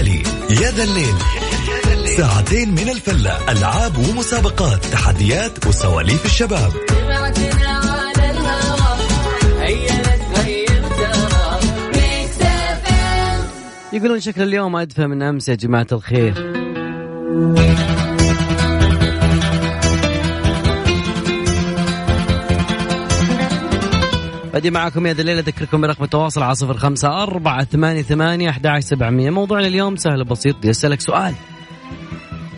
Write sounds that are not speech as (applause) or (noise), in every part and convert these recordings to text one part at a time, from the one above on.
الهلالي يا ذا الليل. ساعتين من الفلة ألعاب ومسابقات تحديات وسواليف الشباب. يقولون شكل اليوم أدفى من أمس يا جماعة الخير. بدي معكم يا دليل أذكركم برقم التواصل على صفر خمسة أربعة ثمانية ثمانية أحد سبعمية. موضوعنا اليوم سهل وبسيط بدي أسألك سؤال.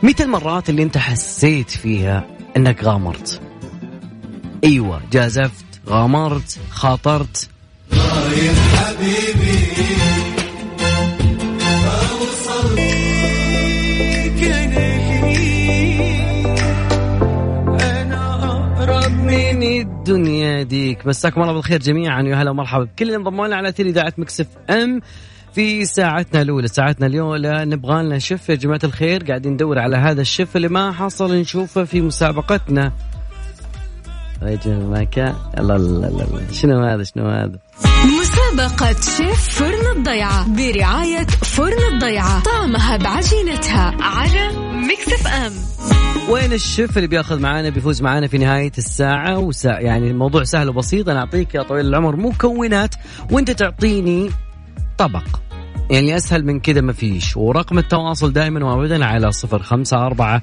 متى المرات اللي أنت حسيت فيها أنك غامرت؟ أيوة جازفت غامرت خاطرت. حبيبي. الدنيا ديك مساكم الله بالخير جميعا. يا هلا ومرحبا بكل اللي انضموا لنا على تيلي إذاعة مكسف إم في ساعتنا الأولى. ساعتنا الاولى نبغى لنا شيف يا جماعة الخير. قاعدين ندور على هذا الشيف اللي ما حصل نشوفه في مسابقتنا. رجل ما كان لا لا لا شنو هذا؟ شنو هذا؟ مسابقة شيف فرن الضيعة برعاية فرن الضيعة. طعمها بعجينتها على Mix FM. وين الشيف اللي بياخذ معانا بيفوز معانا في نهاية الساعة؟ وسا يعني الموضوع سهل وبسيط. أنا أعطيك يا طويل العمر مكونات وأنت تعطيني طبق. يعني أسهل من كذا ما فيش. ورقم التواصل دائما وأبدا على صفر خمسة أربعة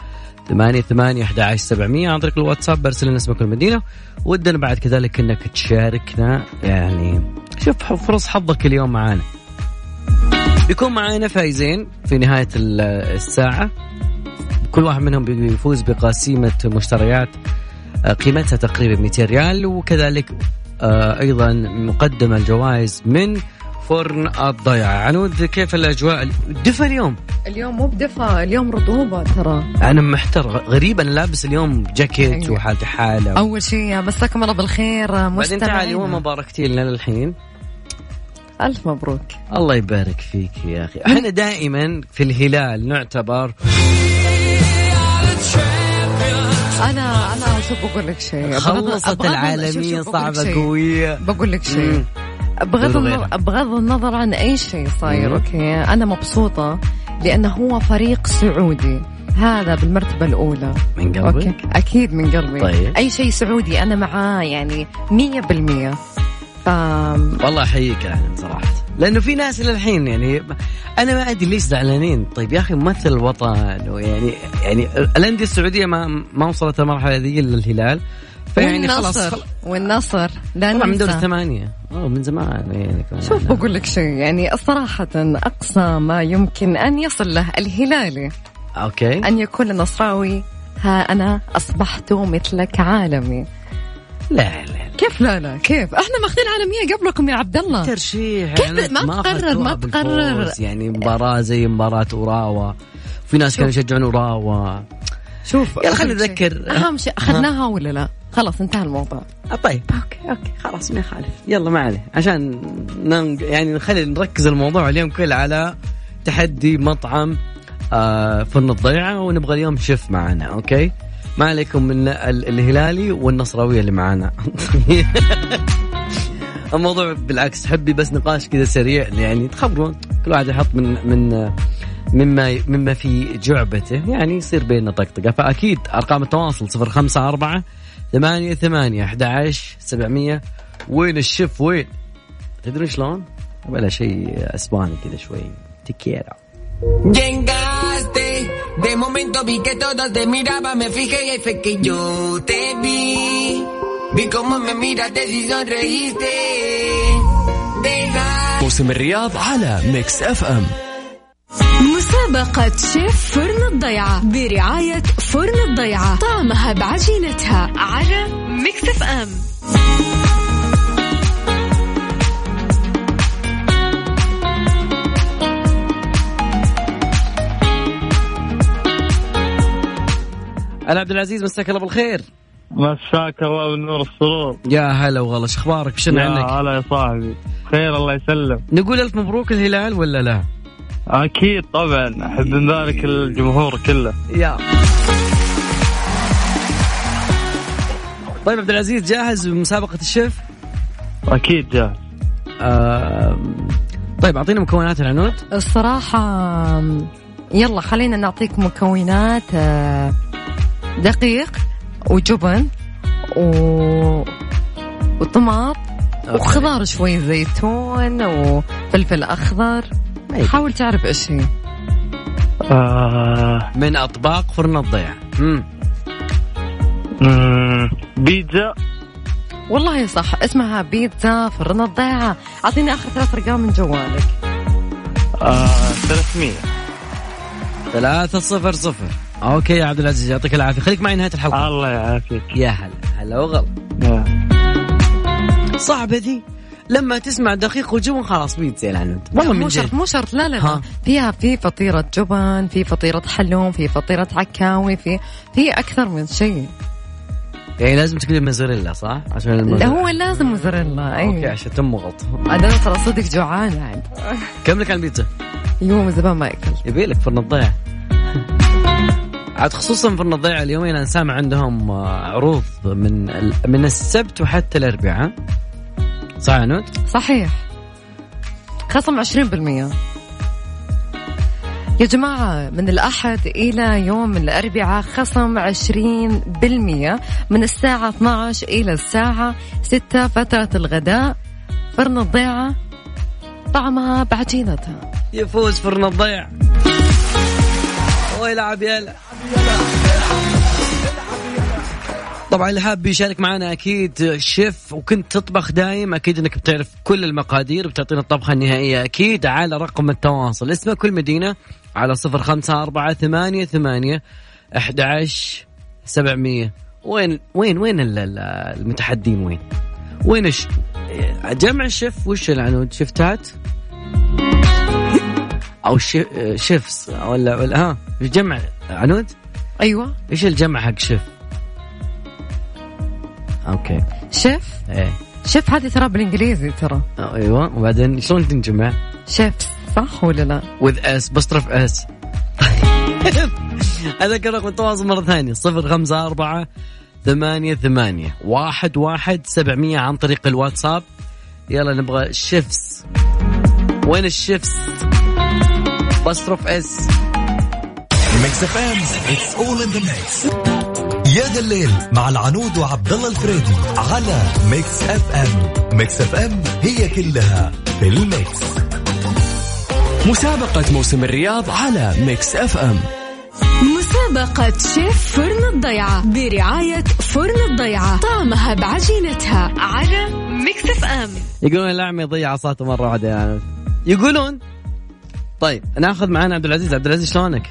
ثمانية ثمانية أحد عشر سبعمية. عن طريق الواتساب برسل لنا اسمك المدينة ودنا بعد كذلك أنك تشاركنا. يعني شوف فرص حظك اليوم معانا. بيكون معانا فايزين في نهاية الساعة. كل واحد منهم بيفوز بقسيمة مشتريات آه، قيمتها تقريبا 200 ريال وكذلك آه، أيضا مقدمة الجوائز من فرن الضيعة عنود كيف الأجواء؟ دفى اليوم. اليوم مو بدفى اليوم رطوبة ترى. أنا محتر غريب أنا لابس اليوم جاكيت أيوة. وحالتي حالة. أول شيء مساكم الله بالخير بعدين تعالي وما باركتي لنا للحين. ألف مبروك. الله يبارك فيك يا أخي. (laughs) إحنا دائما في الهلال نعتبر أنا أنا شوف بقول لك شيء؟ خلصت العالمية صعبة قوية. بقول لك شيء. بغض النظر بغض النظر عن أي شيء صاير okay؟ أنا مبسوطة لأنه هو فريق سعودي. هذا بالمرتبة الأولى. من قلبك؟ okay. أكيد من قلبي. طيب. أي شيء سعودي أنا معاه يعني مية بالمية. ف... والله أحييك يعني صراحة. لأنه في ناس للحين يعني أنا ما أدري ليش زعلانين. طيب يا أخي ممثل الوطن يعني يعني الأندية السعودية ما ما وصلت المرحله ذي إلا الهلال. فيعني خلاص. خل... والنصر لا من دور الثمانية. أوه من زمان يعني شوف بقول لك شيء يعني صراحة أقصى ما يمكن أن يصل له الهلالي. أوكي. أن يكون النصراوي ها أنا أصبحت مثلك عالمي. لا لا. كيف لا لا كيف؟ إحنا ماخذين عالمية قبلكم يا عبد الله. ترشيح كيف يعني ما تقرر ما تقرر؟ يعني مباراة زي مباراة أوراوا. في ناس كانوا يشجعون أوراوا. شوف يلا خلينا نذكر. أهم شيء أخذناها ولا لا؟ خلاص انتهى الموضوع. آه، طيب. okay okay خلاص ما يخالف. يلا ما عليه. عشان يعني نخلي نركز الموضوع اليوم كله على تحدي مطعم آه فرن الضيعة ونبغى اليوم شيف معنا okay؟ ما عليكم من الهلالي والنصراويه اللي معانا. (laughs) الموضوع بالعكس حبي بس نقاش كذا سريع يعني تخبرون كل واحد يحط من من مما مما في جعبته يعني يصير بيننا طقطقة. فأكيد أرقام التواصل 054 ثمانية ثمانية أحد عشر سبعمية. وين الشف؟ وين؟ تدرون شلون؟ ولا شيء أسباني كذا شوي. تكيرا. De momento vi que todos te miraban, me fijé y ahí fue que yo te vi. Vi cómo me miraste y sonreíste. موسم الرياض على Mix FM مسابقة شيف فرن الضيعة برعاية فرن الضيعة طعمها بعجينتها على Mix FM أنا عبد العزيز مساك الله بالخير. مساك الله بالنور السرور. يا هلا وغلا أخبارك؟ بشن عنك يا هلا يا صاحبي. خير الله يسلم. نقول ألف مبروك الهلال ولا لا؟ أكيد طبعا. أحب نبارك الجمهور كله. يا. طيب عبد العزيز جاهز بمسابقة الشيف؟ أكيد جاهز. آه طيب أعطينا مكونات العنود. الصراحة يلا خلينا نعطيك مكونات آه، دقيق وجبن و... وطماط وخضار شوي زيتون وفلفل أخضر. حاول تعرف إيش هي. آه من أطباق فرن الضيعه بيتزا. والله صح اسمها بيتزا فرن الضيعه أعطيني آخر ثلاث أرقام من جوالك. آه 300 ثلاثة صفر صفر. أوكي يا عبد العزيز يعطيك العافية. خليك معي نهاية الحلقة. الله يعافيك. يا هلا. هلا وغلا. صعبة ذي لما تسمع دقيق وجبن خلاص بيتزا العنود والله مو شرط مو شرط. لا لا, لا. فيها في فطيرة جبن في فطيرة حلوم في فطيرة عكاوي في في أكثر من شيء. يعني لازم تكون موزاريلا صح؟ عشان الموزاريلا هو لازم موزاريلا اي أوكي عشان تمغط أنا ترى صدق جوعان عاد كم لك على البيتزا؟ يوم زمان ما اكل يبي لك فرن الضيعة عاد خصوصا فرن الضيعة اليومين أنا سامع عندهم عروض من من السبت وحتى الأربعاء. صح عنود؟ صحيح. خصم 20% يا جماعة من الأحد إلى يوم الأربعاء خصم 20% من الساعة 12 إلى الساعة 6 فترة الغداء. فرن الضيعة طعمها بعجينتها يفوز فرن الضيع ويلعب يلعب طبعا اللي حاب يشارك معنا أكيد شيف وكنت تطبخ دايم أكيد إنك بتعرف كل المقادير وبتعطينا الطبخة النهائية أكيد على رقم التواصل. اسمه كل مدينة على صفر خمسة أربعة ثمانية ثمانية أحد سبعمية. وين وين وين المتحدين وين؟ وين الش... جمع الشيف وش العنود؟ شفتات؟ أو chefs ولا ولا ها جمع عنود؟ أيوه. إيش الجمع حق شيف؟ okay. شيف؟ إيه. شيف هذه ترى بالإنجليزي ترى. أيوه. وبعدين شلون تنجمع؟ chefs صح ولا لا؟ With s بحرف s (laughs) اذكر رقم التواصل مرة ثانية. صفر خمسة أربعة ثمانية ثمانية واحد واحد سبعمية عن طريق الواتساب. يلا نبغى chefs وين ال chefs بحرف s. Mix FM it's all in the mix يا ذا الليل مع العنود وعبد الله الفريدي على Mix FM Mix FM هي كلها في ال mix. مسابقة موسم الرياض على Mix FM مسابقة شيف فرن الضيعة برعاية فرن الضيعة. طعمها بعجينتها على Mix FM يقولون الأعمى يضيع عصاته مرة واحدة. يعني يقولون طيب ناخذ معنا عبد العزيز. عبد العزيز شلونك؟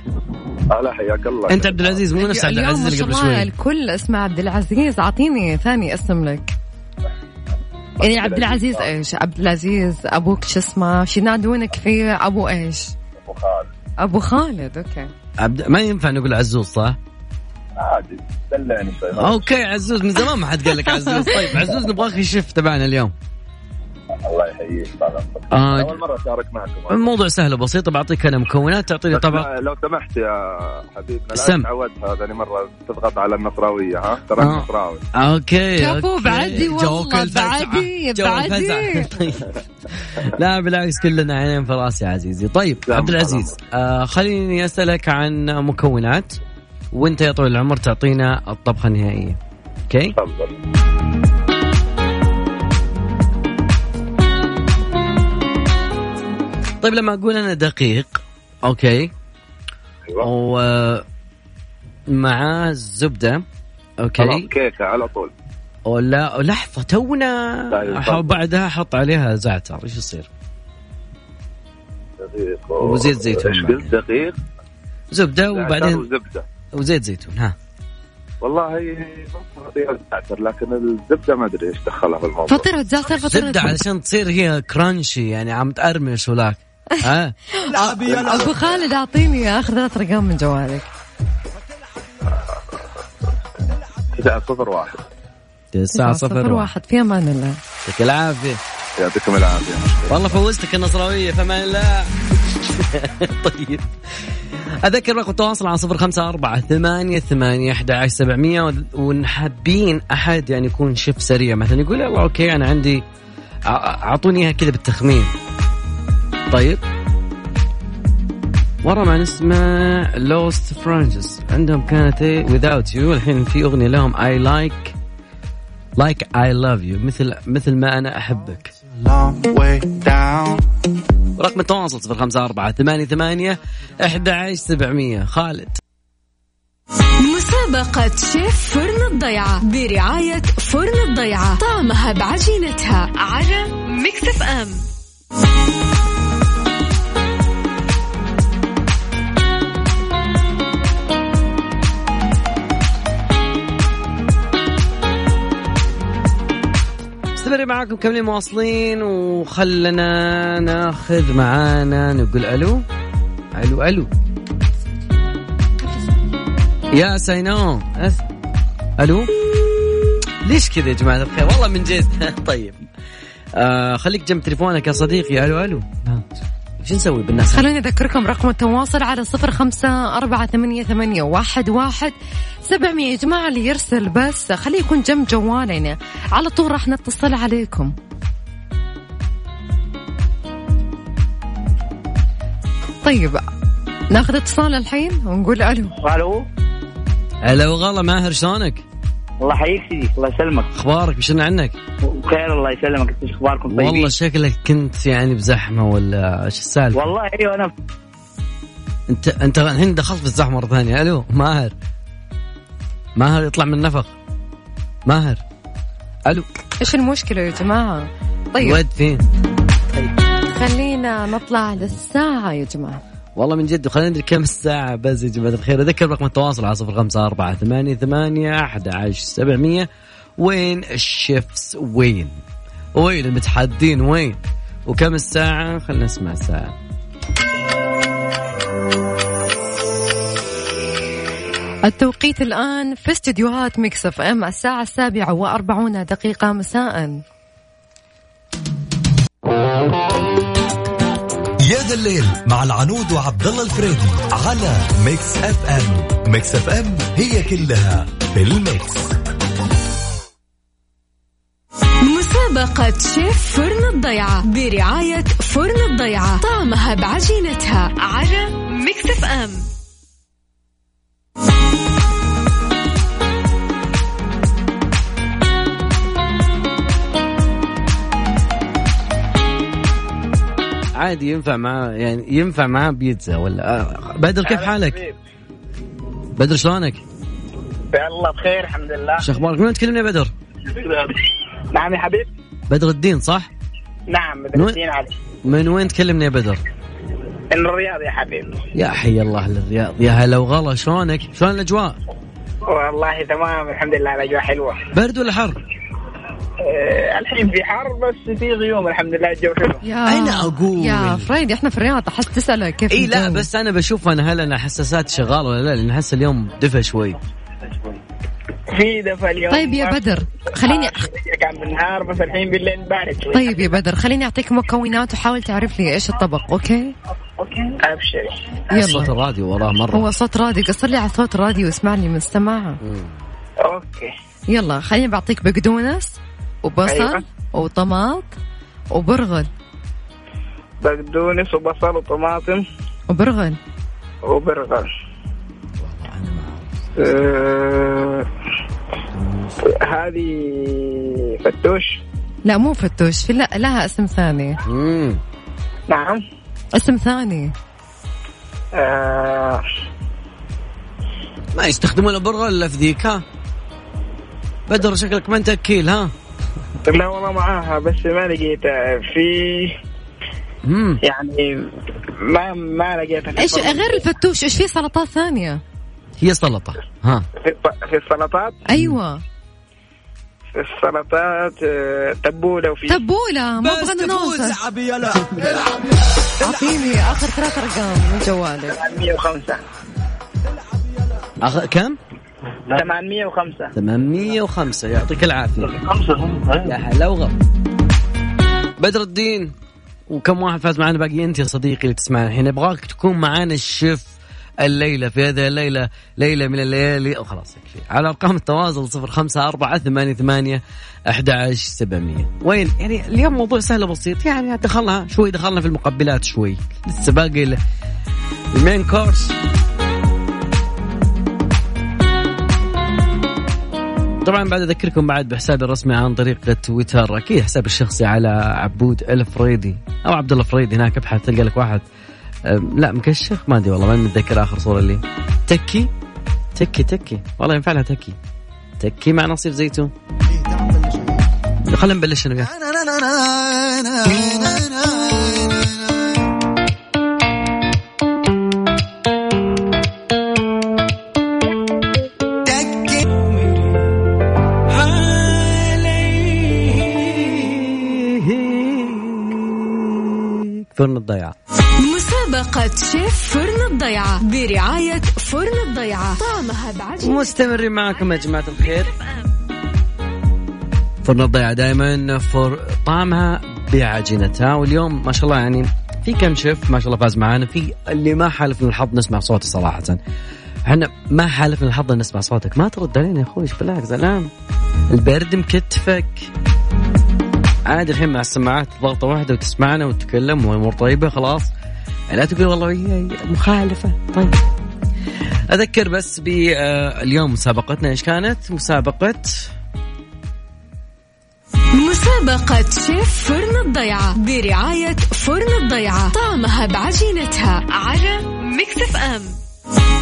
هلا حياك الله. أنت عبد العزيز مو نفس عبد العزيز اللي قبل شوي. الكل اسمه عبد العزيز. أعطيني ثاني اسم لك. يعني عبد العزيز. إيش؟ عبد العزيز أبوك شو اسمه؟ شو ينادونك فيه؟ أبو إيش؟ أبو خالد. أبو خالد okay. عبد ما ينفع نقول عزوز صح؟ عادي دلعني شوي. okay عزوز من زمان ما حد قال لك عزوز. (laughs) طيب عزوز نبغاك الشيف تبعنا اليوم. آه أول مرة أشارك معكم الموضوع سهل وبسيط بعطيك أنا مكونات تعطيني طبق لو سمحت يا حبيبنا لا سم. تعودها ثاني مرة تضغط على النصراوية ها؟ ترى آه. نصراوي okay كفو بعدي والله بعدي بعدي. (laughs) لا بالعكس كلنا عينين في راسي عزيزي. طيب عبد العزيز آه خليني أسألك عن مكونات وأنت يا طويل العمر تعطينا الطبخة النهائية. okay؟ تفضل. طيب لما أقول أنا دقيق okay. أيوه. ومعاه زبدة أوكي. كيكة على طول. ولا لحظة تونا طيب بعدها أحط عليها زعتر. إيش يصير؟ دقيق. وزيت زيتون إيش قلت؟ دقيق؟ زبدة وبعدين وزبدة. وزيت زيتون ها. والله فطيرة زعتر لكن الزبدة ما أدري إيش دخلها في الموضوع. فطيرة زعتر فطيرة زبدة علشان تصير هي كرانشي يعني عم تقرمش ولاك. ها؟ أبو خالد أعطيني آخر ثلاث ارقام من جوالك. 9 0 1 9 0 1 في أمان الله. يعطيك العافية. يعطيكم العافية. والله فوزتك النصراويه في أمان الله. (laughs) طيب. أذكر رقم التواصل على صفر خمسة أربعة ثمانية ثمانية أحد عشر سبعمية ونحبين أحد يعني يكون شيف سريع. مثلا يقول يلا أوكي أنا عندي أعطوني إياها كذا بالتخمين. طيب. ورا ما نسمع Lost Frequencies عندهم كانت إيه؟ Without you. الحين في أغنية لهم I like like I love you. مثل مثل ما أنا أحبك. رقم التواصل صفر خمسة أربعة ثمانية ثمانية أحد عشر سبعمية. خالد. مسابقة شيف فرن الضيعة برعاية فرن الضيعة. طعمها بعجينتها على Mix FM. مستمرين معاكم كاملين مواصلين وخلنا ناخذ معانا نقول ألو. ألو ألو. يا سينو أس... ألو. ليش كذا يا جماعة الخير؟ والله من جد. (laughs) طيب. آه خليك جنب تليفونك يا صديقي. ألو ألو. إيش نسوي بالناس؟ خلوني أذكركم رقم التواصل على صفر خمسة أربعة ثمانية, ثمانية واحد, واحد. سبعمية يا جماعة اللي يرسل بس. خليه يكون جنب جواله يعني على طول راح نتصل عليكم. طيب ناخذ اتصال الحين ونقول ألو. ألو. هلا وغلا ماهر شلونك؟ الله يحييك سيدي الله يسلمك. أخبارك؟ بشرنا عنك؟ بخير الله يسلمك. إيش أخباركم طيبين؟ والله شكلك كنت يعني بزحمة ولا إيش السالفة؟ والله أيوه أنا أنت أنت الحين دخلت في الزحمة مرة ثانية. ألو ماهر. ماهر يطلع من النفق. ماهر. ألو. إيش المشكلة يا جماعة؟ طيب. ود فين؟ خلينا نطلع للساعة يا جماعة. والله من جد وخلينا ندري كم الساعة بس يا جماعة الخير أذكر رقم التواصل على صفر خمسة أربعة ثمانية ثمانية أحد عشر سبعمية وين ال chefs وين؟ وين المتحدين وين؟ وكم الساعة؟ خلينا نسمع الساعة التوقيت الآن في استديوهات Mix FM الساعة السابعة وأربعون دقيقة مساء الليل مع العنود وعبد الله الفريدي على Mix FM Mix FM هي كلها في ال mix. مسابقة شيف فرن الضيعة برعاية فرن الضيعة طعمها بعجينتها على Mix FM عادي ينفع معاه يعني ينفع معاه بيتزا ولا آه، بدر كيف حالك؟ بدر شلونك؟ الله بخير الحمد لله شو أخبارك؟ من تكلمني يا بدر؟ نعم يا حبيب بدر الدين صح؟ نعم نو- مدرسين علي من وين تكلمني يا بدر؟ من الرياض يا حبيب يا حي الله للرياض يا هلا وغلا شلونك؟ شلون الأجواء؟ والله تمام الحمد لله الأجواء حلوة برد ولا حر؟ أه الحين في حر بس في غيوم الحمد لله الجو حلو. يا أنا أقول. يا فريدي إحنا في الرياض أحس تسأله كيف إي لا. بس أنا بشوف أنا هل أنا حساسات شغالة ولا لا لأن أحس اليوم دفى شوي. في دفى اليوم. طيب يا بدر خليني كان بالنهار بس الحين بالليل بارد شوي. طيب يا بدر خليني أعطيك مكونات وحاول تعرف لي إيش الطبق okay؟ okay أبشري. صوت يلا الراديو وراه مرة. هو صوت راديو قصر لي على صوت راديو واسمعني من السماعة أوكي. يلا خليني بعطيك بقدونس. وبصل أيوة. وطماط وبرغل. بقدونس وبصل وطماطم. وبرغل. وبرغل. أه... هذه فتوش. لا مو فتوش في لا لها اسم ثاني. امم نعم. اسم ثاني. أه... ما يستخدمون البرغل الا في ذيك ها بدر شكلك ما أنت أكيل ها؟ لا والله معاها بس ما لقيتها. في امم يعني ما ما لقيتها إيش. غير الفتوش إيش في سلطات ثانية؟ هي سلطة ها. في, السلطات؟ أيوه. في السلطات آه، تبولة وفي تبولة ما أبغى نوصل اعطيني (laughs) آخر ثلاث أرقام من جوالك. 805 أخ... كم؟ 805 805 يعطيك العافية. يا هلا وغلا. بدر الدين وكم واحد فاز معنا باقي أنت يا صديقي اللي تسمعنا الحين؟ ابغاك تكون معانا الشيف الليلة في هذه الليلة ليلة من الليالي. أو خلاص يكفي على أرقام التواصل صفر خمسة أربعة ثمانية ثمانية أحد سبعمية. وين؟ يعني اليوم موضوع سهل وبسيط. يعني دخلنا شوي دخلنا في المقبلات شوي. لسه باقي ال main course طبعا بعد أذكركم بعد بحسابي الرسمي عن طريق تويتر أكيد حسابي الشخصي على عبود الفريدي أو عبد الله فريدي هناك ابحث تلقى لك واحد. لا مكشخ ما أدري والله ما متذكر آخر صورة لي. تكي؟ تكي تكي. والله ينفع لها تكي. تكي مع نصيف زيتون خلينا نبلش أنا فرن الضيعة. مسابقة شيف فرن الضيعة برعاية فرن الضيعة. طعمها بعجين مستمرين معكم يا جماعة الخير. فرن الضيعة دائما فر طعمها بعجينتها. واليوم ما شاء الله يعني في كم شيف ما شاء الله فاز معانا. في اللي ما حالفنا الحظ نسمع صوته صراحة. إحنا ما حالفنا الحظ نسمع صوتك. ما ترد علينا يا أخوي إيش بالله زلام؟ البرد مكتفك. عادي الحين مع السماعات ضغطة واحدة وتسمعنا وتتكلم والأمور طيبة خلاص. لا تقول والله هي مخالفة. طيب. أذكر بس باليوم مسابقتنا إيش كانت؟ مسابقة مسابقة شيف فرن الضيعة برعاية فرن الضيعة طعمها بعجينتها على مكتف أم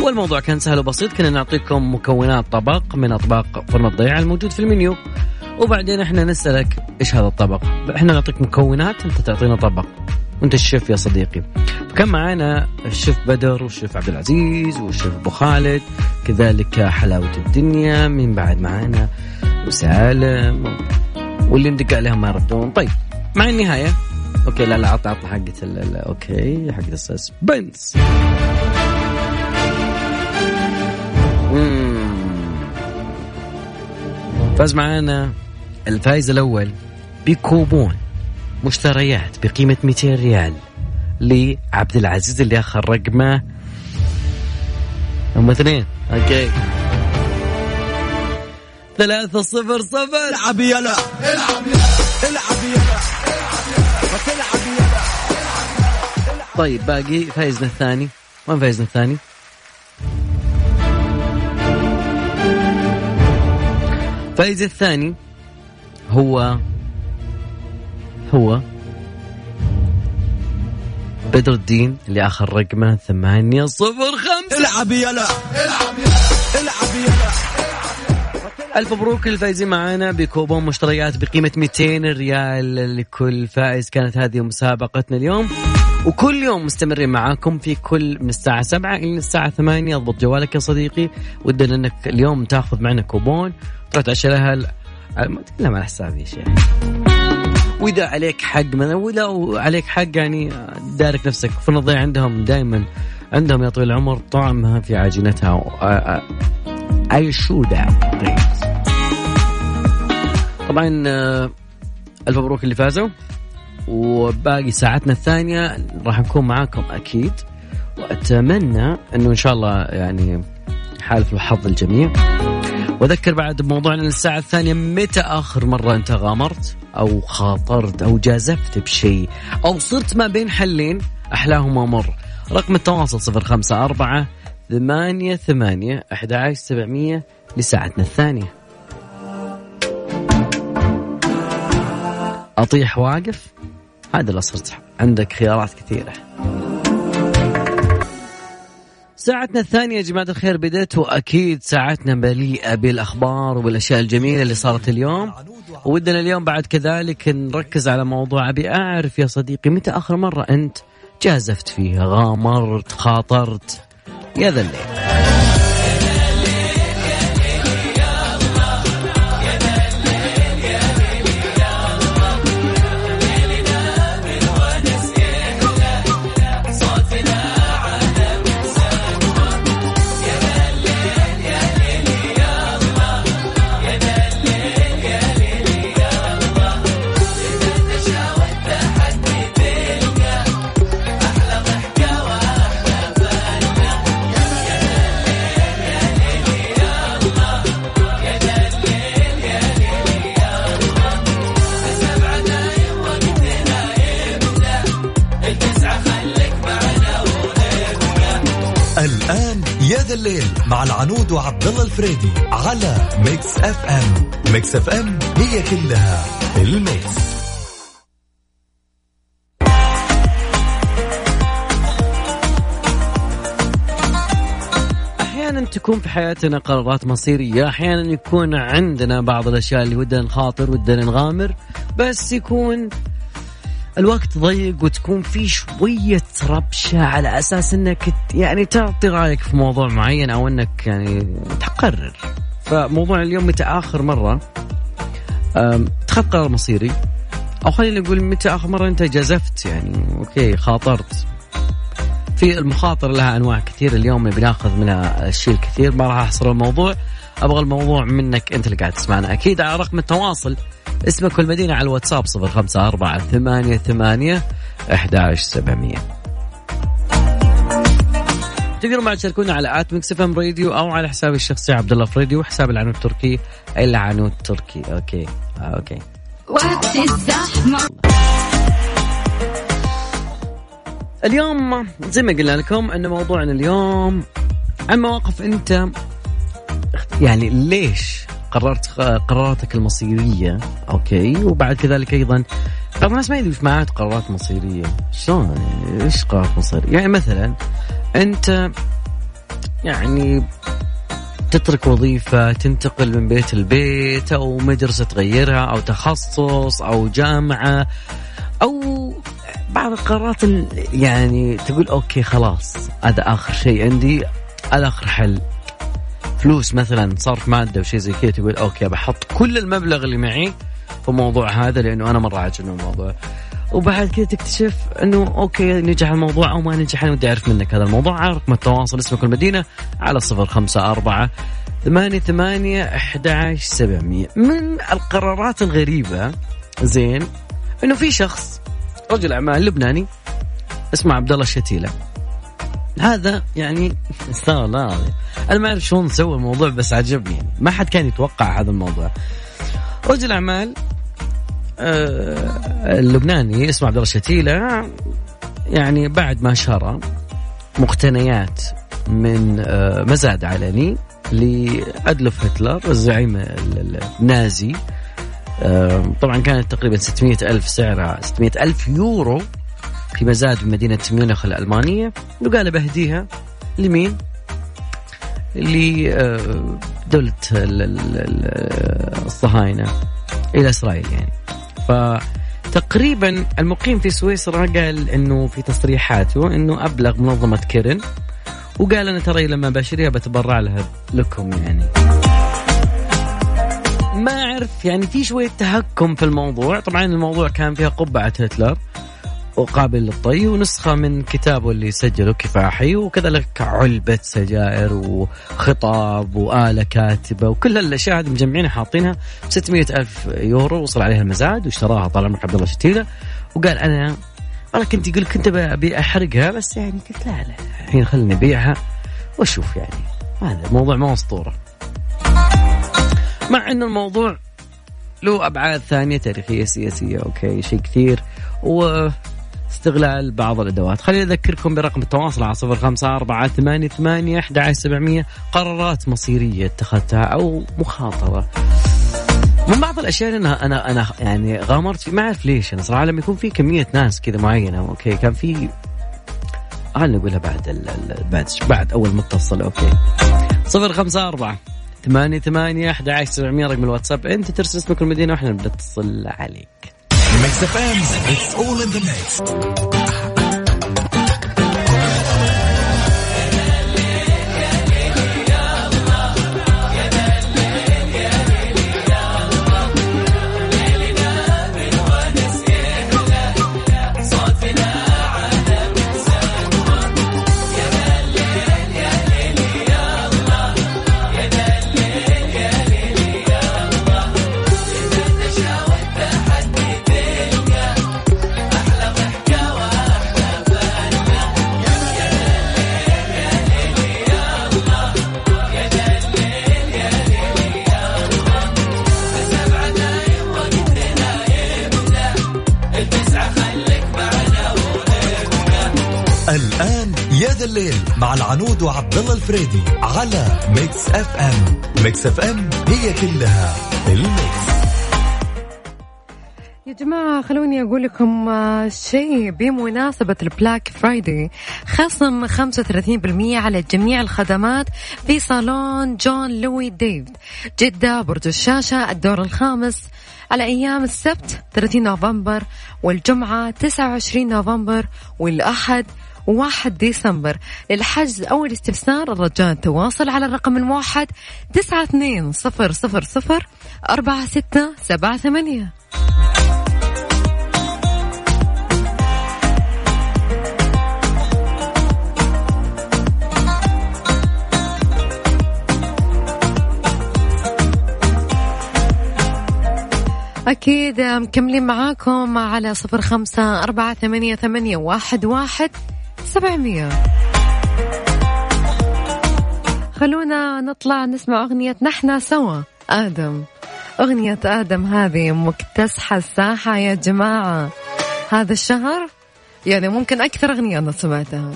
والموضوع كان سهل وبسيط كنا نعطيكم مكونات طبق من أطباق فرن الضيعة الموجود في المنيو. وبعدين إحنا نسألك إيش هذا الطبق؟ إحنا نعطيك مكونات أنت تعطينا طبق. وأنت الشيف يا صديقي. كان معنا الشيف بدر والشيف عبد العزيز والشيف أبو خالد كذلك حلاوة الدنيا من بعد معنا وسالم واللي ندق عليهم ما يردون. طيب مع النهاية. okay لا لا عط عط حقة okay حقة ال suspense فاز معانا الفائز الأول بكوبون مشتريات بقيمة 200 ريال لعبد العزيز اللي أخذ رقمه. هم اثنين. أوكي. ثلاثة صفر صفر. العب يلا. العب يلا. العب يلا. العب يلا. طيب باقي فايزنا الثاني. وين فايزنا الثاني؟ فايز الثاني هو هو بدر الدين اللي اخر رقمه ثمانية صفر خمسة. العب يلا العب يلا العب يلا ألف مبروك للفايزين معنا بكوبون مشتريات بقيمة 200 ريال لكل فائز. كانت هذه مسابقتنا اليوم. وكل يوم مستمرين معاكم في كل من الساعة 7 إلى الساعة 8 اضبط جوالك يا صديقي. ودنا أنك اليوم تاخذ معنا كوبون. تروح تعشى لها لا ما حسابي يا شيخ وإذا عليك حق مثلا ولا عليك حق يعني دارك نفسك في الضيع عندهم دائما عندهم يا طويل العمر طعمها في عجينتها اي شو طبعا ألف مبروك اللي فازوا. وباقي ساعتنا الثانية راح نكون معاكم أكيد. وأتمنى إنه إن شاء الله يعني حالف الحظ الجميع. واذكر بعد بموضوعنا الساعة الثانية متى آخر مرة أنت غامرت أو خاطرت أو جازفت بشيء أو صرت ما بين حلين أحلاهما مر؟ رقم التواصل صفر خمسة أربعة ثمانية ثمانية أحد عشر سبعمية لساعتنا الثانية. أطيح واقف؟ هذا صرت عندك خيارات كثيرة. ساعتنا الثانية يا جماعة الخير بدت وأكيد ساعتنا مليئة بالأخبار والأشياء الجميلة اللي صارت اليوم. ودنا اليوم بعد كذلك نركز على موضوع أبي أعرف. يا صديقي متى آخر مرة أنت جازفت فيها غامرت خاطرت؟ يا ذا الليل. مع العنود وعبد الله الفريدي على Mix FM. Mix FM هي كلها ال mix. أحيانا تكون في حياتنا قرارات مصيرية أحيانا يكون عندنا بعض الأشياء اللي ودنا نخاطر ودنا نغامر بس يكون الوقت ضيق وتكون في شوية ربشة على أساس أنك يعني تعطي رأيك في موضوع معين أو أنك يعني تقرر. فموضوع اليوم متى آخر مرة؟ اتخذت قرار مصيري. أو خلينا نقول متى آخر مرة أنت جازفت يعني أوكي خاطرت. في المخاطرة لها أنواع كثير اليوم بناخذ منها الشيء الكثير ما راح أحصر الموضوع. أبغى الموضوع منك أنت اللي قاعد تسمعنا. أكيد على رقم التواصل. اسمك والمدينة على الواتساب صفر خمسة أربعة ثمانية ثمانية أحد سبعمية. تقدروا معنا تشاركونا على at Mix FM Radio أو على حسابي الشخصي عبد الله فريدي وحساب العنود التركي. العنود التركي. okay. آه، okay. وقت الزحمة. اليوم زي ما قلنا لكم أن موضوعنا اليوم عن مواقف أنت يعني ليش قررت قراراتك المصيرية؟ okay. وبعد كذلك أيضا بعض الناس ما يدري إيش معنات قرارات مصيرية. شلون؟ إيش قرارات مصيرية؟ يعني مثلا أنت يعني تترك وظيفة تنتقل من بيت لبيت أو مدرسة تغيرها أو تخصص أو جامعة أو بعض القرارات يعني تقول okay خلاص هذا آخر شيء عندي هذا آخر حل. فلوس مثلا صرف مادة وشيء زي كذا تقول okay بحط كل المبلغ اللي معي في الموضوع هذا لأنه أنا مرة عاجبني الموضوع. وبعد كذا تكتشف إنه okay نجح الموضوع أو ما نجح أنا ودي أعرف منك هذا الموضوع. على رقم التواصل اسمك المدينة على صفر خمسة أربعة ثمانية ثمانية أحد سبعمية. من القرارات الغريبة زين إنه في شخص رجل أعمال لبناني اسمه عبد الله الشتيله هذا يعني استغفر الله أنا ما أعرف شلون سوى الموضوع بس عجبني. يعني ما حد كان يتوقع هذا الموضوع. رجل أعمال آه اللبناني اسمه عبد الله شتيلة. يعني بعد ما شرى مقتنيات من آه مزاد علني لأدلف هتلر الزعيم النازي. آه طبعا كانت تقريبا 600 ألف سعرها 600 ألف يورو في مزاد بمدينة ميونخ الألمانية. وقال بهديها لمين؟ لدولة الصهاينة إلى إسرائيل يعني. فتقريبا المقيم في سويسرا قال إنه في تصريحاته إنه أبلغ منظمة كيرن. وقال أنا ترى لما بشتريها بتبرع لها لكم يعني. ما أعرف يعني في شوية تهكم في الموضوع. طبعا الموضوع كان فيها قبعة هتلر. وقابل للطي ونسخة من كتابه اللي سجله كفاحي وكذلك علبة سجائر وخطاب وآلة كاتبة وكل هالأشياء هذه مجمعينها حاطينها ب 600 ألف يورو وصل عليها المزاد واشتراها طال عمرك عبد الله شتيلة وقال أنا والله كنت يقول كنت ابي أحرقها بس يعني قلت لا لا الحين خليني أبيعها وأشوف يعني. هذا الموضوع ما أسطورة. مع إنه الموضوع له أبعاد ثانية تاريخية سياسية okay شيء كثير. و استغلال بعض الأدوات. خليني أذكركم برقم التواصل على صفر خمسة أربعة ثمانية ثمانية أحد سبعمية. قرارات مصيرية اتخذتها أو مخاطرة. من بعض الأشياء أنا أنا أنا يعني غامرت في ما أعرف ليش أنا صراحة لما يكون في كمية ناس كذا معينة okay كان في خلينا نقولها بعد ال بعد بعد أول متصل okay. صفر خمسة أربعة ثمانية ثمانية أحد عشر سبعمية رقم الواتساب. أنت ترسل اسمك المدينة وإحنا بنتصل عليك. Mix FM, it's all in the mix. مع العنود وعبد الله الفريدي على Mix FM Mix FM هي كلها ال mix. يا جماعة خلوني أقول لكم آه، شيء بمناسبة ال Black Friday خصم 35% على جميع الخدمات في صالون Jean Louis David جدة برج الشاشة الدور الخامس على أيام السبت 30 نوفمبر والجمعة 29 نوفمبر والأحد 1 ديسمبر للحجز أو الاستفسار الرجاء التواصل على الرقم الموحد 92 صفر صفر صفر أربعة ستة سبعة ثمانية. أكيد مكملين معاكم على صفر خمسة أربعة ثمانية, ثمانية واحد, واحد. سبعمية. خلونا نطلع نسمع أغنية نحنا سوا. آدم. أغنية آدم هذه مكتسحة الساحة يا جماعة. هذا الشهر يعني ممكن أكثر أغنية أنا سمعتها.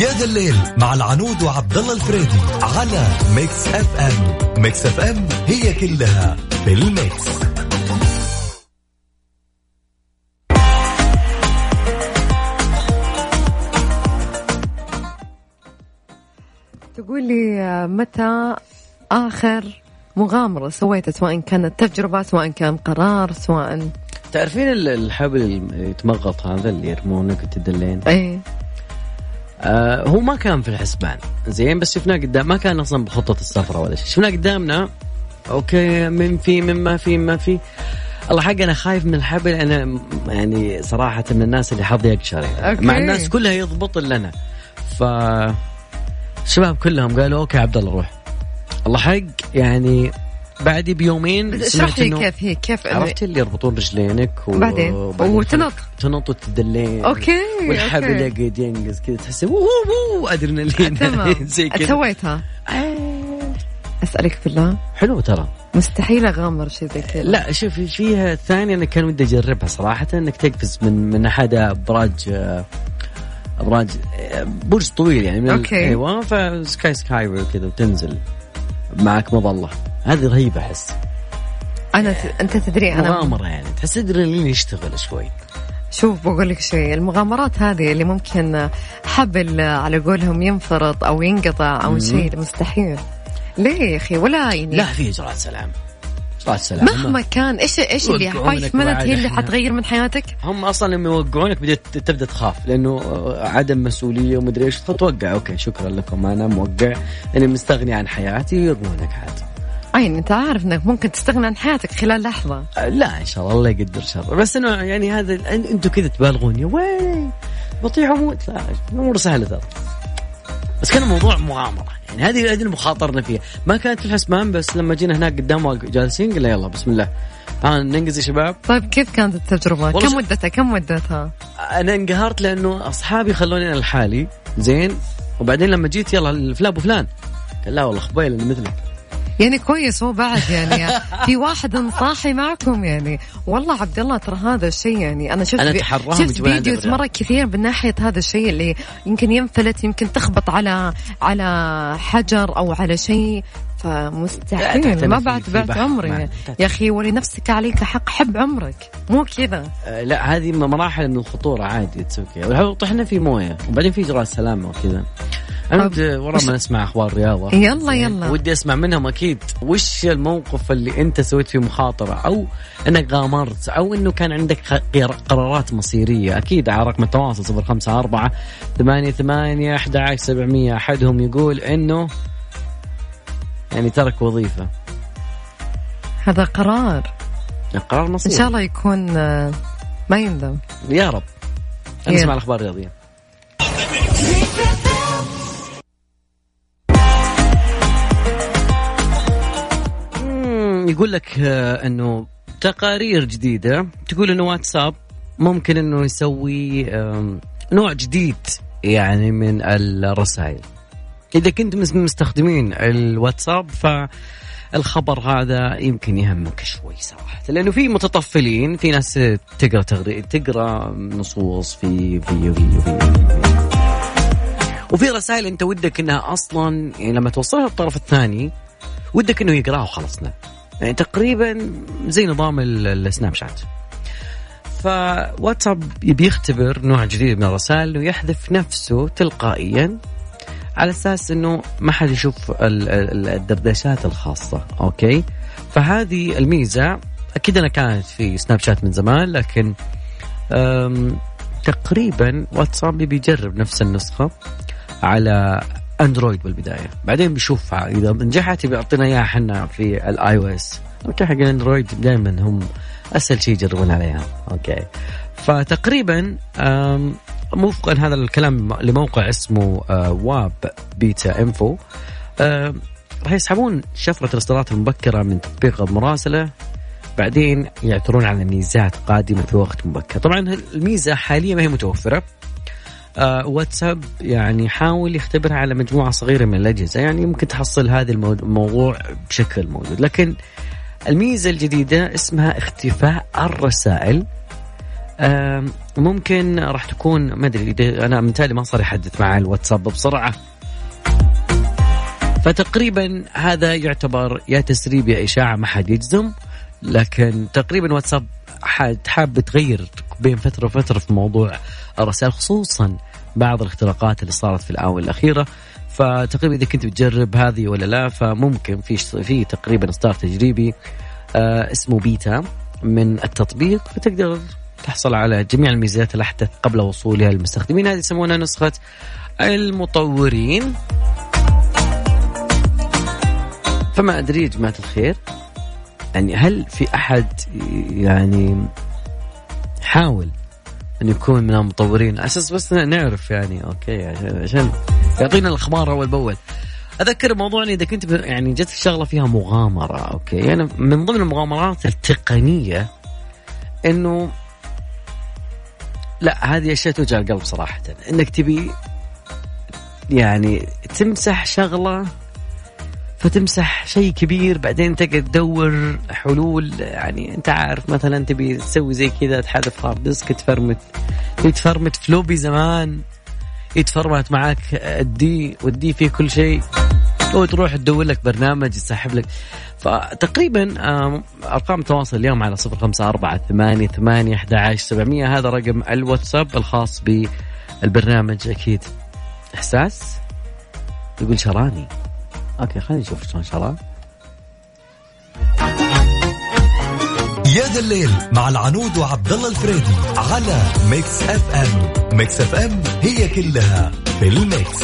يا ذا الليل مع العنود وعبد الله الفريدي على Mix FM. Mix FM هي كلها في ال mix. تقول لي متى آخر مغامرة سويتها سواء كانت تجربة سواء كان قرار سواء؟ تعرفين الحبل اللي يتمغط هذا اللي يرمونك وتدلين إيه. آه هو ما كان في الحسبان. زين بس شفناه قدام ما كان أصلا بخطة السفره ولا شيء. شفناه قدامنا. okay من في من ما في ما في. الله حق أنا خايف من الحبل. أنا يعني صراحة من الناس اللي حظي أقشر يعني. مع الناس كلها يضبط إلا أنا. ف الشباب كلهم قالوا okay عبد الله روح. الله حق يعني بعدي بيومين اشرح لي كيف هي كيف عرفت اللي يربطون رجلينك و... بعدين وتنط. تنط. وتدلين. okay والحبل يقعد ينقز كذا تحس أدرينالين. (laughs) زي كذا. سويتها أسألك بالله. حلو ترى. مستحيل أغامر شيء زي كذا. لا شوف فيها الثانية أنا كان ودي أجربها صراحة إنك تقفز من من أحد أبراج ابراج برج طويل يعني من okay. أيوه ف sky sky كذا وتنزل معك مظلة. هذه رهيبة أحس. أنا ت... أنت تدري أنا مغامرة يعني تحس أدرينالين يشتغل شوي. شوف بقول لك شيء المغامرات هذه اللي ممكن حبل على قولهم ينفرط أو ينقطع أو شيء مستحيل. ليه يا أخي؟ ولا يعني لا في إجراءات سلام. سلام. مهما كان إيش إيش اللي five minutes هي اللي حتغير من حياتك؟ هم أصلا لما يوقعونك بدأت تبدأ تخاف لأنه عدم مسؤولية ومدري إيش فتوقع okay شكرا لكم أنا موقع اني مستغني عن حياتي يرمونك عاد. عين أنت عارف إنك ممكن تستغنى عن حياتك خلال لحظة. لا إن شاء الله الله يقدر شر. بس إنه يعني هذا أنتم كذا تبالغون يا ويلي بطيح وموت لا الأمور سهلة ترى. بس كان الموضوع مغامرة. يعني هذه هذه المخاطرنا فيها. ما كانت في الحسبان بس لما جينا هناك قدام جالسين قلنا يلا بسم الله. ها ننقز يا شباب. طيب كيف كانت التجربة؟ كم مدتها؟ كم مدتها؟ أنا انقهرت لأنه أصحابي خلوني أنا لحالي. زين. وبعدين لما جيت يلا فلان أبو فلان. قال لا والله خبيل أنا مثلك. يعني كويس هو بعد يعني. (laughs) في واحد صاحي معكم يعني. والله عبد الله ترى هذا الشيء يعني أنا شفت أنا بي شفت videos مره كثير من ناحية هذا الشيء اللي يمكن ينفلت يمكن تخبط على على حجر أو على شيء. فمستحيل. ما بعد بعت عمري. يا أخي ولنفسك عليك حق حب عمرك. مو كذا. آه لا هذه مراحل من الخطورة عادي تسوي طحنا في موية وبعدين في إجراء سلامة وكذا. ودي ورا ما نسمع أخبار رياضه يلا يلا. ودي أسمع منهم أكيد. وش الموقف اللي أنت سويت فيه مخاطرة؟ أو إنك غامرت أو إنه كان عندك قرارات مصيرية. أكيد على رقم التواصل 054 ثمانية ثمانية 11 700 أحدهم يقول إنه يعني ترك وظيفة. هذا قرار. قرار مصيري. إن شاء الله يكون ما يندم. يا رب. نسمع الأخبار الرياضية. يقول لك آه، إنه تقارير جديدة. تقول إنه واتساب ممكن إنه يسوي نوع جديد يعني من الرسائل. إذا كنت مستخدمين الواتساب ف الخبر هذا يمكن يهمك شوي صراحة. لأنه في متطفلين في ناس تقرأ تغري تقرأ نصوص في في في, في, في, في وفي رسائل أنت ودك إنها أصلا يعني لما توصلها للطرف الثاني ودك إنه يقرأها وخلصنا. يعني تقريبا زي نظام السناب شات. فواتساب بيختبر نوع جديد من الرسائل انه يحذف نفسه تلقائيا على أساس إنه ما حد يشوف الدردشات الخاصة أوكي؟ فهذه الميزة. أكيد أنا كانت في سناب شات من زمان لكن تقريبا واتساب بيجرب نفس النسخة على أندرويد بالبداية. بعدين بيشوفها إذا نجحت بيعطينا إياها إحنا في ال iOS okay حق الأندرويد دائما هم أسهل شيء يجربون عليها. okay. فتقريبا وفقا هذا الكلام لموقع اسمه واب بيتا إنفو. راح يسحبون شفرة الاصدارات المبكرة من تطبيق المراسلة. بعدين يعثرون على ميزات قادمة في وقت مبكر. طبعا الميزة حاليا ما هي متوفرة. آه واتساب يعني حاول يختبرها على مجموعة صغيرة من الأجهزة. يعني ممكن تحصل هذا الموضوع بشكل موجود. لكن الميزة الجديدة اسمها اختفاء الرسائل. آه ممكن راح تكون ما أدري أنا متهيألي ما صار يحدث مع الواتساب بسرعة. فتقريبا هذا يعتبر يا تسريب يا إشاعة ما حد يجزم. لكن تقريبا واتساب حاب تغير بين فترة وفترة في موضوع الرسائل خصوصا بعض الاختراقات اللي صارت في الآونة الأخيرة. فتقريبا إذا كنت بتجرب هذه ولا لا فممكن في في تقريبا إصدار تجريبي آه اسمه بيتا من التطبيق فتقدر تحصل على جميع الميزات الاحدث قبل وصولها للمستخدمين. هذه يسمونها نسخة المطورين. فما أدري يا جماعة الخير يعني هل في أحد يعني حاول أن يكون من المطورين؟ أساس بس نعرف يعني أوكي عشان يعطينا الأخبار أول بأول. أذكر موضوعنا إذا كنت يعني جت الشغله فيها مغامرة okay. أنا يعني من ضمن المغامرات التقنية إنه لا هذه أشياء توجع القلب صراحة. إنك تبي يعني تمسح شغلة فتمسح شيء كبير بعدين تقعد تدور حلول. يعني أنت عارف مثلا تبي تسوي زي كذا تحذف hard disk تفرمت. تفرمت floppy زمان. يتفرمت معك ال D وال D فيه كل شيء. وتروح تدور لك برنامج يسحب لك. فتقريبا أرقام التواصل اليوم على صفر خمسة أربعة ثمانية ثمانية أحد عشر سبعمية. هذا رقم الواتساب الخاص بالبرنامج أكيد. إحساس؟ يقول شراني. okay خلينا نشوف شلون شرى يا ذا الليل مع العنود وعبد الله الفريدي على Mix FM Mix FM هي كلها في ال mix.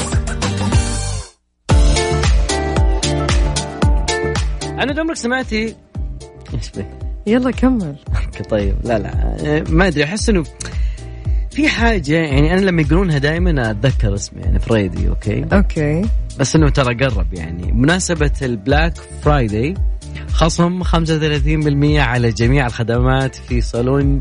أنا عمرك سمعتي. إيش يلا كمل. (laughs) طيب لا لا ما أدري أحس إنه في حاجة يعني أنا لما يقولونها دائما أتذكر اسمي يعني فريدي okay؟ okay. بس إنه ترى قرب يعني. مناسبه ال Black Friday خصم 35% على جميع الخدمات في صالون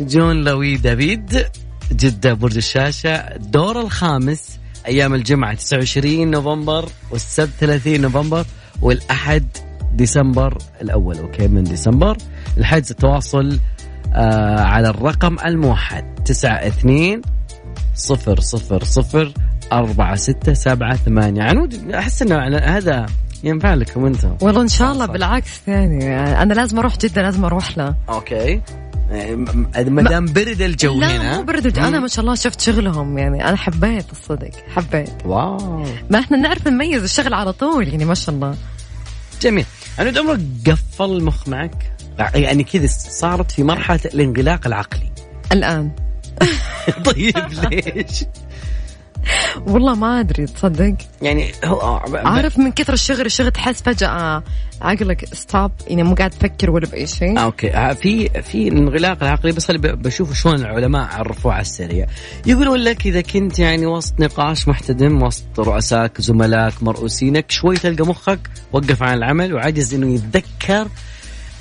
جون لوي دافيد جدة برج الشاشة. الدور الخامس أيام الجمعة 29 نوفمبر والسبت 30 نوفمبر والأحد ديسمبر الأول okay؟ من ديسمبر. الحجز التواصل آه على الرقم الموحد. تسعة اثنين صفر صفر صفر أربعة ستة سبعة ثمانية. عنود أحس إنه هذا ينفع لكم أنتم. والله إن شاء الله بالعكس يعني أنا لازم أروح جدة لازم أروح له. okay. ما دام برد الجو لا هنا. مو برد أنا ما شاء الله شفت شغلهم يعني أنا حبيت الصدق حبيت. wow. ما إحنا نعرف نميز الشغل على طول يعني ما شاء الله. جميل. عنود عمرك قفل المخ معك؟ يعني كذا صارت في مرحلة الانغلاق العقلي. الآن. (laughs) طيب ليش؟ والله ما أدري تصدق؟ يعني هو عارف من كثر الشغل الشغل تحس فجأة عقلك stop يعني مو قاعد تفكر ولا بأي شيء. آه أوكي. آه في في انغلاق العقلي بس خلي بشوف شلون العلماء عرفوه على السريع. يقولون لك إذا كنت يعني وسط نقاش محتدم وسط رؤساك زملائك مرؤوسينك شوي تلقى مخك وقف عن العمل وعجز إنه يتذكر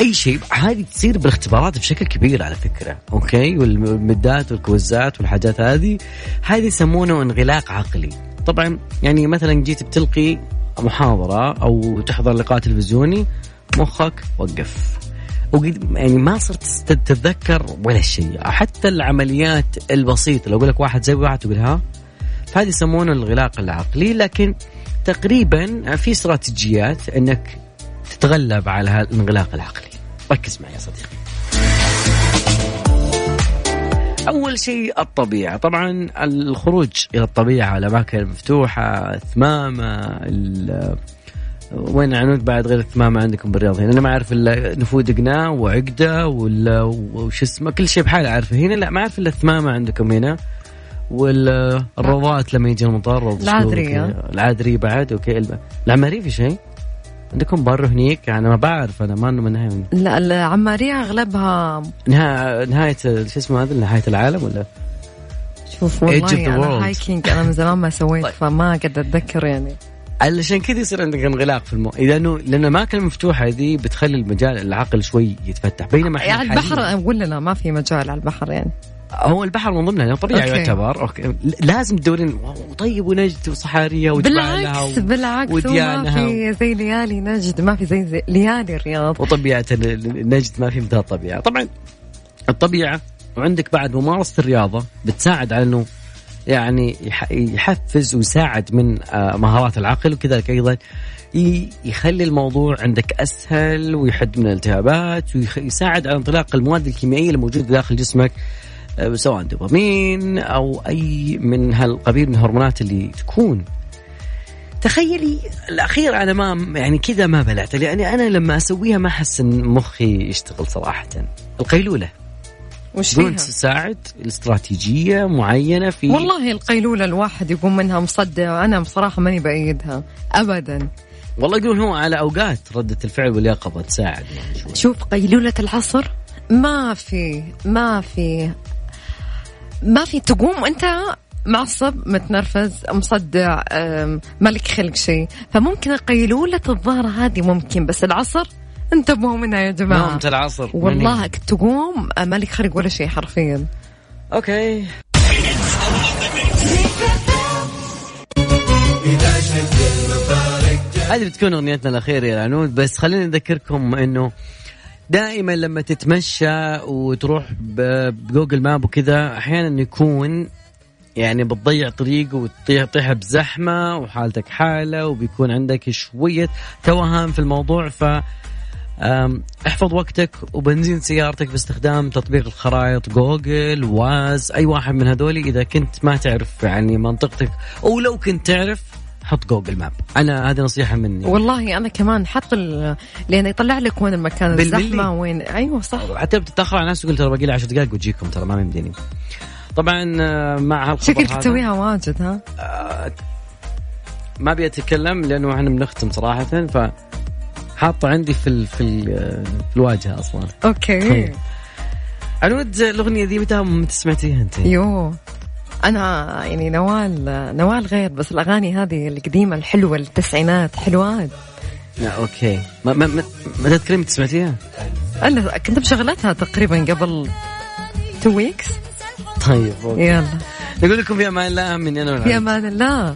أي شيء. هذه تصير بالاختبارات بشكل كبير على فكرة. okay؟ والميدات والكويزات والحاجات هذه. هذه يسمونه انغلاق عقلي. طبعا يعني مثلا جيت بتلقي محاضرة أو تحضر لقاء تلفزيوني مخك وقف. يعني ما صرت تتذكر ولا شيء. حتى العمليات البسيطة لو أقول لك واحد زي واحد تقول ها؟ فهذه يسمونه الغلاق العقلي. لكن تقريبا في استراتيجيات إنك تتغلب على هذا الانغلاق العقلي. ركز معي يا صديقي. أول شيء الطبيعة. طبعا الخروج إلى الطبيعة الاماكن المفتوحه الثمامه وين عنود بعد غير الثمامة عندكم بالرياض هنا؟ أنا ما أعرف إلا نفود قناة وعقدة ولا وش اسمه كل شيء بحاله أعرفه هنا. لا ما أعرف إلا الثمامة عندكم هنا. والروضات لما يجي المطر العادرية. العادرية بعد أوكي. العمارية في شيء. عندكم بر هنيك؟ أنا ما بعرف أنا ما من نهاية لا العمارية أغلبها نهاية نهاية شو اسمه هذا؟ نهاية العالم ولا؟ شوف والله أنا hiking أنا من زمان ما سويت طيب. فما قد أتذكر يعني. علشان كذا يصير عندك انغلاق في المو إذا انه لأن الأماكن المفتوحة دي بتخلي المجال العقل شوي يتفتح. بينما يعني البحر أقول لنا ما في مجال على البحر يعني. هو البحر من ضمنها طبيعي okay. يعتبر. okay. لازم تدورين طيب ونجد وصحارية بالعكس و... بالعكس وديانها ما في زي ليالي نجد ما في زي, زي ليالي الرياض. وطبيعة نجد ما في مثل الطبيعة. طبعا الطبيعة وعندك بعد ممارسة الرياضة بتساعد على إنه يعني يحفز ويساعد من آه، مهارات العقل وكذلك أيضا يخلي الموضوع عندك أسهل ويحد من الالتهابات ويساعد على انطلاق المواد الكيميائية الموجودة داخل جسمك. سواء دوبامين أو أي من هالقبيل من الهرمونات اللي تكون. تخيلي الأخير أنا ما يعني كذا ما بلعت لأني أنا لما أسويها ما أحس إن مخي يشتغل صراحة. القيلولة. وش فيها؟ تساعد الاستراتيجية معينة في والله القيلولة الواحد يقوم منها مصدع أنا بصراحة ماني بأيدها أبدا. والله يقول هو على أوقات ردة الفعل واليقظة تساعد يعني شوف قيلولة العصر ما في ما في ما في تقوم أنت معصب متنرفز مصدع مالك خلق شيء. فممكن قيلولة الظهر هذه ممكن بس العصر انتبهوا منها يا جماعة. نومة العصر. والله تقوم مالك خرق ولا شيء حرفيا. أوكي. هذه بتكون أغنيتنا الأخيرة يا عنود بس خليني أذكركم إنه دائما لما تتمشى وتروح ب Google Map وكذا أحيانا يكون يعني بتضيع طريق وتطيح بزحمة وحالتك حالة وبيكون عندك شوية توهان في الموضوع. ف احفظ وقتك وبنزين سيارتك باستخدام تطبيق الخرائط Google Waze أي واحد من هذول إذا كنت ما تعرف يعني منطقتك. أو لو كنت تعرف حط Google Map. أنا هذه نصيحة مني. والله أنا كمان حط لأن يطلع لك وين المكان الزحمة وين. أيوه صح. حتى بتتأخر على ناس تقول ترى باقي لي 10 دقائق وتجيكم ترى ما يمديني. طبعا آه، مع هالخبر شكلك تسويها واجد ها؟ آه ما أبي أتكلم لأنه إحنا بنختم صراحة ف حاطه عندي في ال في ال في الواجهة أصلا. okay. عنود الأغنية ذي متى سمعتيها أنت؟ يو أنا يعني نوال نوال غير بس الأغاني هذه القديمة الحلوة التسعينات حلوات. لا okay. ما ما متى تذكرين متى سمعتيها؟ أنا كنت مشغلتها تقريبا قبل two weeks طيب okay. يلا. نقول لكم في أمان الله من أنا في أمان الله.